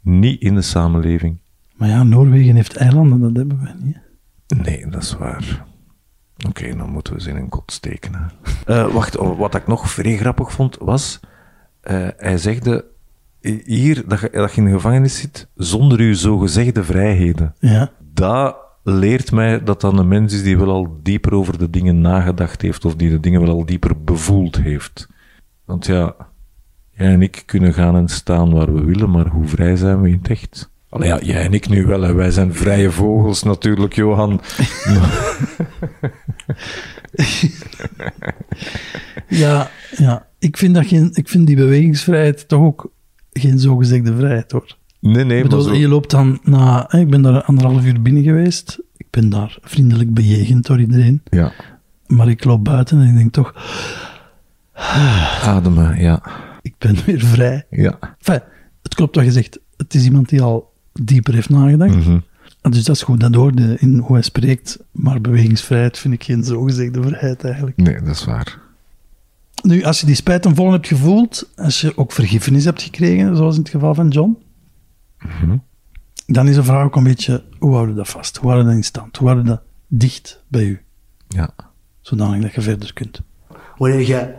niet in de samenleving. Maar ja, Noorwegen heeft eilanden, dat hebben wij niet. Nee, dat is waar. Oké, dan moeten we ze in een kot steken. Eh, wacht, oh, wat ik nog vrij grappig vond, was... eh, hij zegde hier dat je, dat je in de gevangenis zit zonder uw zogezegde vrijheden. Ja. Dat leert mij dat dat een mens is die wel al dieper over de dingen nagedacht heeft of die de dingen wel al dieper bevoeld heeft. Want ja, jij en ik kunnen gaan en staan waar we willen, maar hoe vrij zijn we in het echt? Allee, ja, jij en ik nu wel, hè. wij zijn vrije vogels natuurlijk, Johan. Ja, ja. Ik, vind dat geen, ik vind die bewegingsvrijheid toch ook geen zogezegde vrijheid hoor. Nee, nee, bedoel, maar zo... je loopt dan na, hè, ik ben daar anderhalf uur binnen geweest. Ik ben daar vriendelijk bejegend door iedereen. Ja, Maar ik loop buiten en ik denk toch, ademen, ja. ik ben weer vrij. Ja. Enfin, het klopt wat je zegt. Het is iemand die al dieper heeft nagedacht. Mhm. Dus dat is goed, dat hoorde in hoe hij spreekt. Maar bewegingsvrijheid vind ik geen zogezegde vrijheid eigenlijk. Nee, dat is waar. Nu, als je die spijt ten volle hebt gevoeld, als je ook vergiffenis hebt gekregen, zoals in het geval van John, Mhm. dan is de vraag ook een beetje, hoe houden we dat vast? Hoe houden we dat in stand? Hoe houden we dat dicht bij u? Ja. Zodanig dat je verder kunt. Wanneer je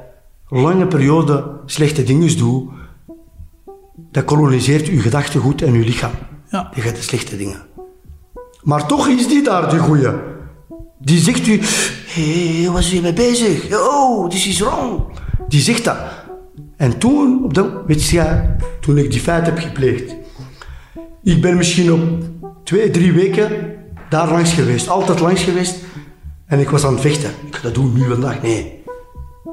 lange periode slechte dingen doet, dat koloniseert je gedachtegoed en je lichaam. Ja. Je gaat de slechte dingen. Maar toch is die daar, die goeie. Die zegt u, hé, hey, was je mee bezig? Oh, this is wrong. Die zegt dat. En toen, op dat, weet je, toen ik die feit heb gepleegd, ik ben misschien op twee, drie weken daar langs geweest. Altijd langs geweest. En ik was aan het vechten. Ik ga dat doen nu vandaag. Nee.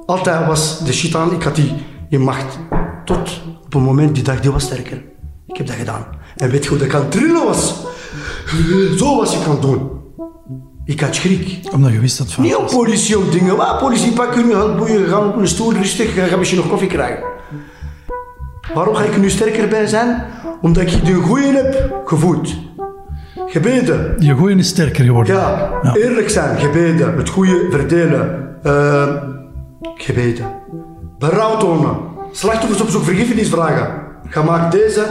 Altijd was de shit aan. Ik had die in macht. Tot op een moment, die dag, die was sterker. Ik heb dat gedaan. En weet je hoe dat het trillen was? Zo was ik aan het doen. Ik had schrik. Omdat je wist dat van. Niet op politie om dingen. Waar politie pakken, nu gaan boeien, gaan op een stoel rustig, ga, ga misschien nog koffie krijgen. Waarom ga ik er nu sterker bij zijn? Omdat ik de goeie heb gevoed. Gebeden. Je goeie is sterker geworden. Ja, Ja. eerlijk zijn, gebeden. Het goede verdelen. Eh, gebeden. Berouw tonen. Slachtoffers op zoek vergiffenis vragen. Ga maak deze,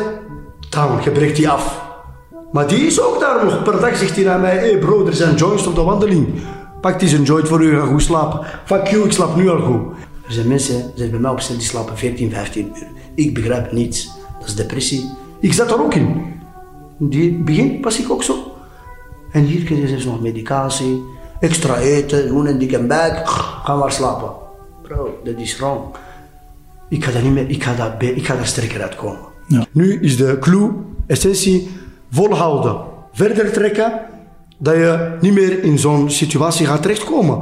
dan, je breekt die af. Maar die is ook daar nog. Per dag zegt hij naar mij, hé hey bro, er zijn joints op de wandeling. Pak die een joint voor u, ga goed slapen. Fuck you, ik slaap nu al goed. Er zijn mensen, die zijn bij mij op die slapen 14, 15 uur. Ik begrijp niets. Dat is depressie. Ik zat er ook in. In het begin was ik ook zo. En hier krijg je zelfs nog medicatie, extra eten, doen een dikke buik, ga maar slapen. Bro, dat is wrong. Ik ga daar niet meer, ik ga daar, ik ga daar sterker uitkomen. Ja. Nu is de clue, essentie, volhouden. Verder trekken, dat je niet meer in zo'n situatie gaat terechtkomen.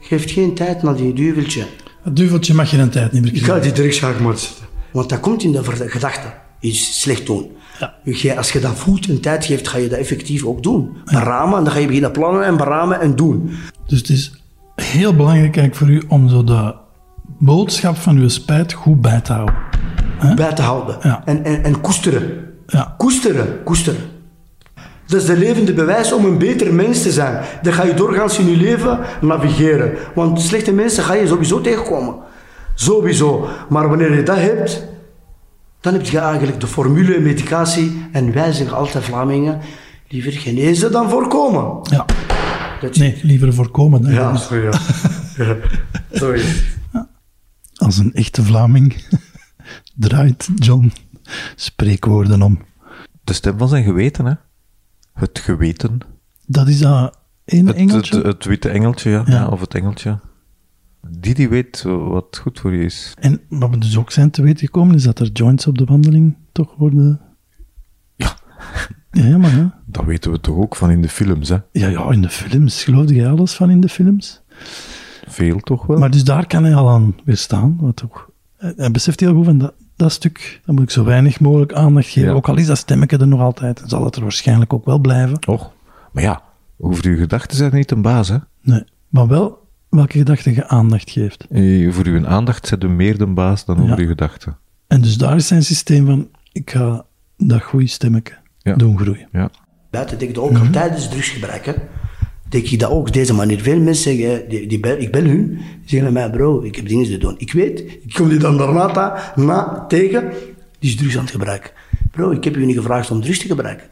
Geef geen tijd naar die duveltje. Het duveltje mag je een tijd niet meer Ik ga krijgen. die direct schaakmat zetten. Want dat komt in de gedachte. Iets slecht doen. Ja. Als je dat voelt en tijd geeft, ga je dat effectief ook doen. Beramen, en dan ga je beginnen plannen en beramen en doen. Dus het is heel belangrijk eigenlijk voor u om zo de boodschap van uw spijt goed bij te houden. Bij te houden. Ja. En, en, en koesteren. Ja. Koesteren, koesteren. Dat is de levende bewijs om een beter mens te zijn. Dan ga je doorgaans in je leven navigeren. Want slechte mensen ga je sowieso tegenkomen. Sowieso. Maar wanneer je dat hebt, dan heb je eigenlijk de formule medicatie. En wij zeggen altijd Vlamingen, liever genezen dan voorkomen. Ja. Dat Nee, liever voorkomen. Dan Ja, sorry, ja. Het. Als een echte Vlaming draait John spreekwoorden om. De stem van zijn geweten, hè? Het geweten. Dat is dat Het, engeltje? het, het witte engeltje, ja. Ja. Of het engeltje. Die die weet wat goed voor je is. En wat we dus ook zijn te weten gekomen, is dat er joints op de wandeling toch worden... Ja. Ja, maar ja. Dat weten we toch ook van in de films, hè? Ja, ja, in de films. Geloofde jij alles van in de films? Veel toch wel? Maar dus daar kan hij al aan weerstaan. Wat hij hij beseft heel goed van dat, dat stuk, dat moet ik zo weinig mogelijk aandacht geven. Ja. Ook al is dat stemmetje er nog altijd, en zal het er waarschijnlijk ook wel blijven. Och. Maar ja, over uw gedachten zijn niet een baas, hè? Nee. Maar wel welke gedachte je aandacht geeft. Eh, Voor uw aandacht zet u meer de baas dan over Ja. uw gedachten. En dus daar is zijn systeem van, ik ga dat goede stemmetje Ja. doen groeien. Ja. Buiten denk ik dat ook al tijdens drugsgebruik. Hè. Denk ik dat ook op deze manier. Veel mensen zeggen, die, die bel, ik bel hun, zeggen mij, bro, ik heb dingen te doen. Ik weet, ik kom die dan daarna na tegen, die is drugs aan het gebruiken. Bro, ik heb u niet gevraagd om drugs te gebruiken.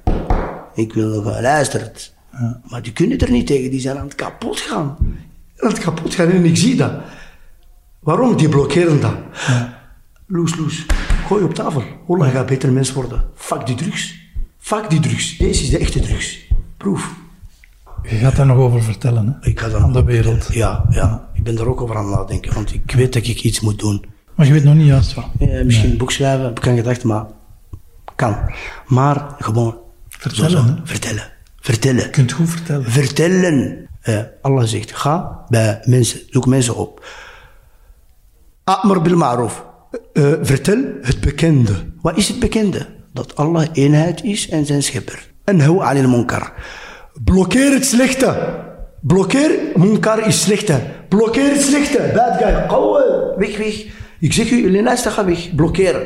Ik wil nog luisteren. Maar die kunnen er niet tegen, die zijn aan het kapot gaan. Aan het kapot gaan en ik zie dat. Waarom? Die blokkeren dat. Loes, loes. Gooi op tafel. Holla gaat beter mens worden. Fuck die drugs. Fuck die drugs. Deze is de echte drugs. Proef. Je gaat daar nog over vertellen, hè? Ik ga dan Aan de wereld. Ja, ja. Ik ben daar ook over aan het nadenken. Want ik weet dat ik iets moet doen. Maar je weet nog niet juist van. Eh, misschien een boek schrijven, heb ik aan gedacht, maar kan. Maar gewoon Vertellen, zo, zo. hè? Vertellen. Vertellen. Je kunt goed vertellen. Vertellen. Eh, Allah zegt, ga bij mensen, zoek mensen op. Amr bil ma'ruf. Eh, vertel het bekende. Wat is het bekende? Dat Allah eenheid is en zijn schepper. En hou anil munkar. Blokkeer het slechte. Blokkeer, munkar is slechte. Blokkeer het slechte. Bad guy. Gauw, weg, weg. Ik zeg u, Lenijster, ga weg. Blokkeren.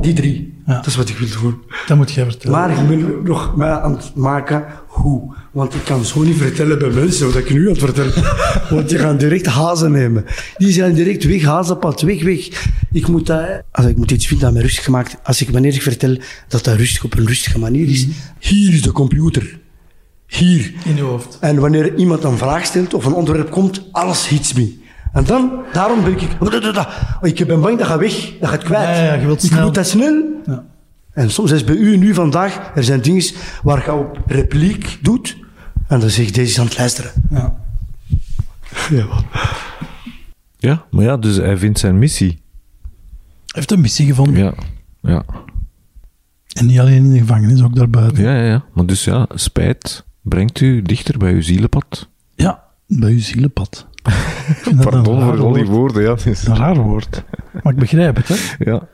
Die drie. Ja. Dat is wat ik wil doen. Dat moet jij vertellen. Maar ik ben nog mij aan het maken hoe. Want ik kan zo niet vertellen bij mensen wat ik nu aan het vertellen Want die gaan direct hazen nemen. Die zijn direct weg, hazenpad, weg, weg. Ik moet, dat, als ik moet iets vinden dat mij rustig maakt, als ik wanneer ik vertel dat dat rustig op een rustige manier is, hier is de computer. Hier. In je hoofd. En wanneer iemand een vraag stelt of een onderwerp komt, alles hits me. En dan, daarom ben ik, ik ben bang dat gaat weg, dat gaat kwijt. Ja, ja, je wilt ik snel. moet dat snel. Ja. En soms is bij u nu vandaag, er zijn dingen waar je op repliek doet. En dan zeg ik, deze is aan het luisteren. Ja. Ja, Ja, maar ja, dus hij vindt zijn missie. Hij heeft een missie gevonden. Ja. Ja. En niet alleen in de gevangenis, ook daarbuiten. Ja, ja, ja. Maar dus ja, spijt brengt u dichter bij uw zielenpad. Ja, bij uw zielenpad. Pardon voor al die woord. woorden, ja. het is- Een raar woord. Maar ik begrijp het, hè. Ja.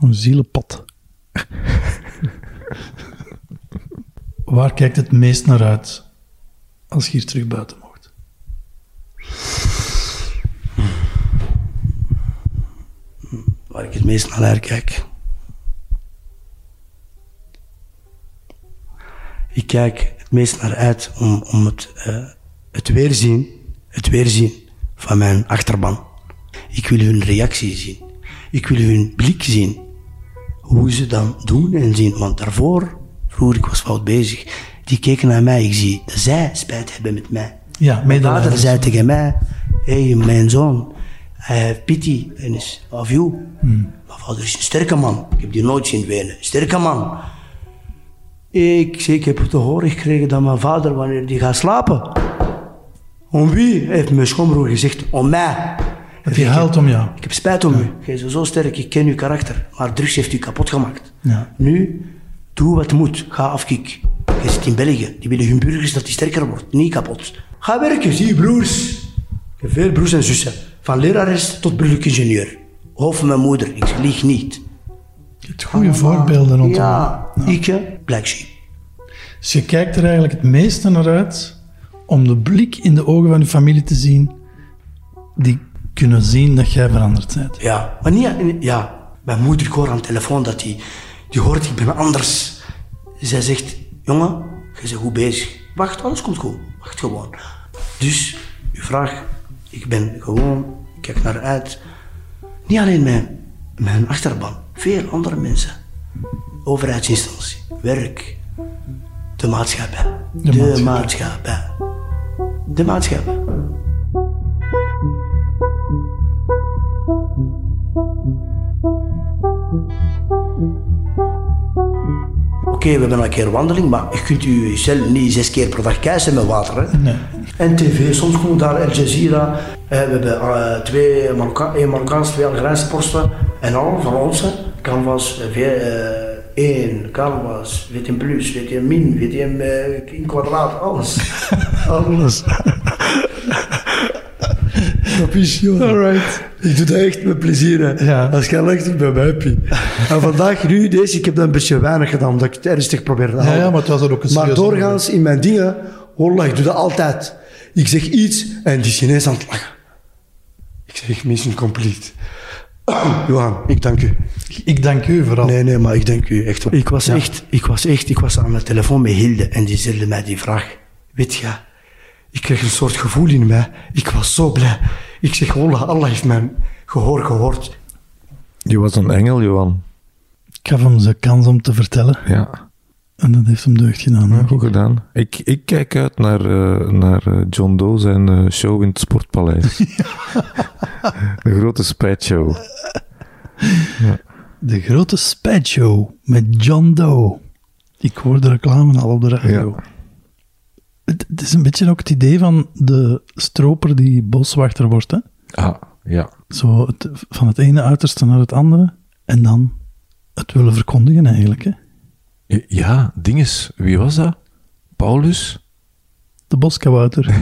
Een zielenpad. Waar kijkt het meest naar uit als je hier terug buiten mocht? waar ik het meest naar uitkijk. Ik kijk het meest naar uit om, om het, eh, het, weerzien, het weerzien van mijn achterban. Ik wil hun reactie zien. Ik wil hun blik zien. Hoe ze dan doen en zien. Want daarvoor, vroeger ik was fout bezig, die keken naar mij. Ik zie dat zij spijt hebben met mij. Ja, Mijn vader zei tegen mij, hé, hey, mijn zoon, I have pity of you. Mijn vader is een sterke man. Ik heb die nooit zien wenen. Sterke man. Ik, ik heb te horen gekregen dat mijn vader, wanneer die gaat slapen, om wie? Heeft mijn schoonbroer gezegd, om mij. Dat hij huilt om jou. Ik heb spijt om u. Jij bent zo sterk, ik ken uw karakter. Maar drugs heeft u kapot gemaakt. Ja. Nu, doe wat moet. Ga afkik. Je zit in België. Die willen hun burgers dat die sterker wordt. Niet kapot. Ga werken, zie je broers. Ik heb veel broers en zussen. Van lerares tot burgerlijk ingenieur. Hoofd van mijn moeder. Ik lieg niet. Je hebt goede voorbeelden rondom. Ja, ik, black sheep. Dus je kijkt er eigenlijk het meeste naar uit om de blik in de ogen van je familie te zien, die kunnen zien dat jij veranderd bent. Ja, maar niet... Ja, mijn moeder, ik hoor aan de telefoon dat die... Die hoort, ik ben anders. Zij zegt, jongen, je bent goed bezig. Wacht, alles komt goed. Wacht gewoon. Dus, uw vraag, ik ben gewoon... Ik kijk naar uit. Niet alleen mijn, mijn achterban veel andere mensen. Overheidsinstantie, werk, de maatschappij. De, maatschappij. De maatschappij. Oké, we hebben een keer wandeling, maar je kunt u zelf niet zes keer per dag keizen met water. Nee. En tv, soms komen daar Al Jazeera. we hebben eh, twee Marokka twee Algerijnse posten en al van ons. Canvas, uh, één, Canvas, VTM Plus, VTM Min, VTM in kwadraat, alles. alles. Joh. Alright. Ik doe dat echt met plezier. Hè. Ja. Als ik echt ik ben happy. en vandaag, nu, deze, ik heb dat een beetje weinig gedaan, omdat ik het ernstig probeer te houden. Ja, ja, maar het was er ook een Maar doorgaans in mijn dingen, wallah, ik doe dat altijd. Ik zeg iets en die Chinees aan het lachen. Ik zeg mission complete. Johan, ik dank u. Ik dank u vooral. Nee, nee, maar ik dank u echt. Ik was echt, ik was echt, ik was aan de telefoon met Hilde en die stelde mij die vraag. Weet je, ik kreeg een soort gevoel in mij. Ik was zo blij. Ik zeg, wallah, Allah heeft mijn gehoor gehoord. Je was een engel, Johan. Ik gaf hem zijn kans om te vertellen. Ja. En dat heeft hem deugd gedaan. Ja, goed gedaan. Ik, ik kijk uit naar, eh, naar eh, John Doe zijn eh, show in het Sportpaleis. De grote spijtshow. De grote spijtshow met John Doe. Ik hoor de reclame al op de radio. Ja. Het, het is een beetje ook het idee van de stroper die boswachter wordt. Hè? Ah, ja. Zo het, van het ene uiterste naar het andere. En dan het willen verkondigen eigenlijk. Hè? Ja, dinges. Wie was dat? Paulus? De boskabouter.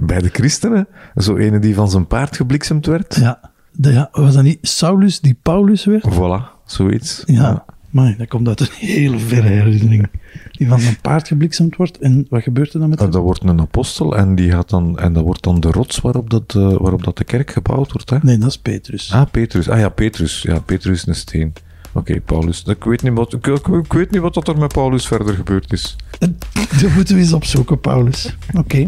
Bij de christenen? Zo ene die van zijn paard gebliksemd werd? ja. De, ja. Was dat niet Saulus die Paulus werd? Voilà, zoiets. Ja. Maar dat komt uit een hele verre herinnering. Die van zijn paard gebliksemd wordt. En wat gebeurt er dan met En hem? dat wordt een apostel en, die gaat dan, en dat wordt dan de rots waarop, dat, eh, waarop dat de kerk gebouwd wordt. Hè? Nee, dat is Petrus. Ah, Petrus. Ah ja, Petrus. Ja, Petrus is een steen. Oké, Paulus. Ik weet, niet wat, ik, ik- ik weet niet wat dat er met Paulus verder gebeurd is. Dat moeten we eens opzoeken, Paulus. Oké.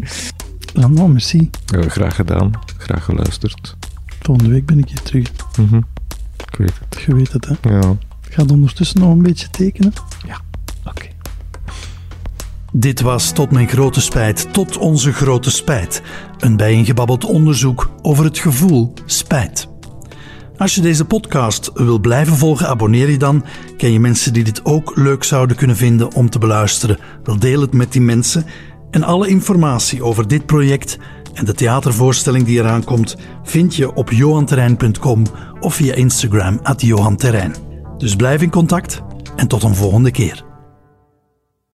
Dan nou, merci. Eh, graag gedaan. Graag geluisterd. Volgende week ben ik hier terug. Mhm. Ik weet het. Je weet het, hè. Ja. Gaat ondertussen nog een beetje tekenen? Oké. Dit was tot mijn grote spijt, tot onze grote spijt. Een bijeengebabbeld onderzoek over het gevoel spijt. Als je deze podcast wil blijven volgen, abonneer je dan. Ken je mensen die dit ook leuk zouden kunnen vinden om te beluisteren? Wel deel het met die mensen. En alle informatie over dit project en de theatervoorstelling die eraan komt, vind je op johanterrein.com of via Instagram at johanterrein. Dus blijf in contact en tot een volgende keer.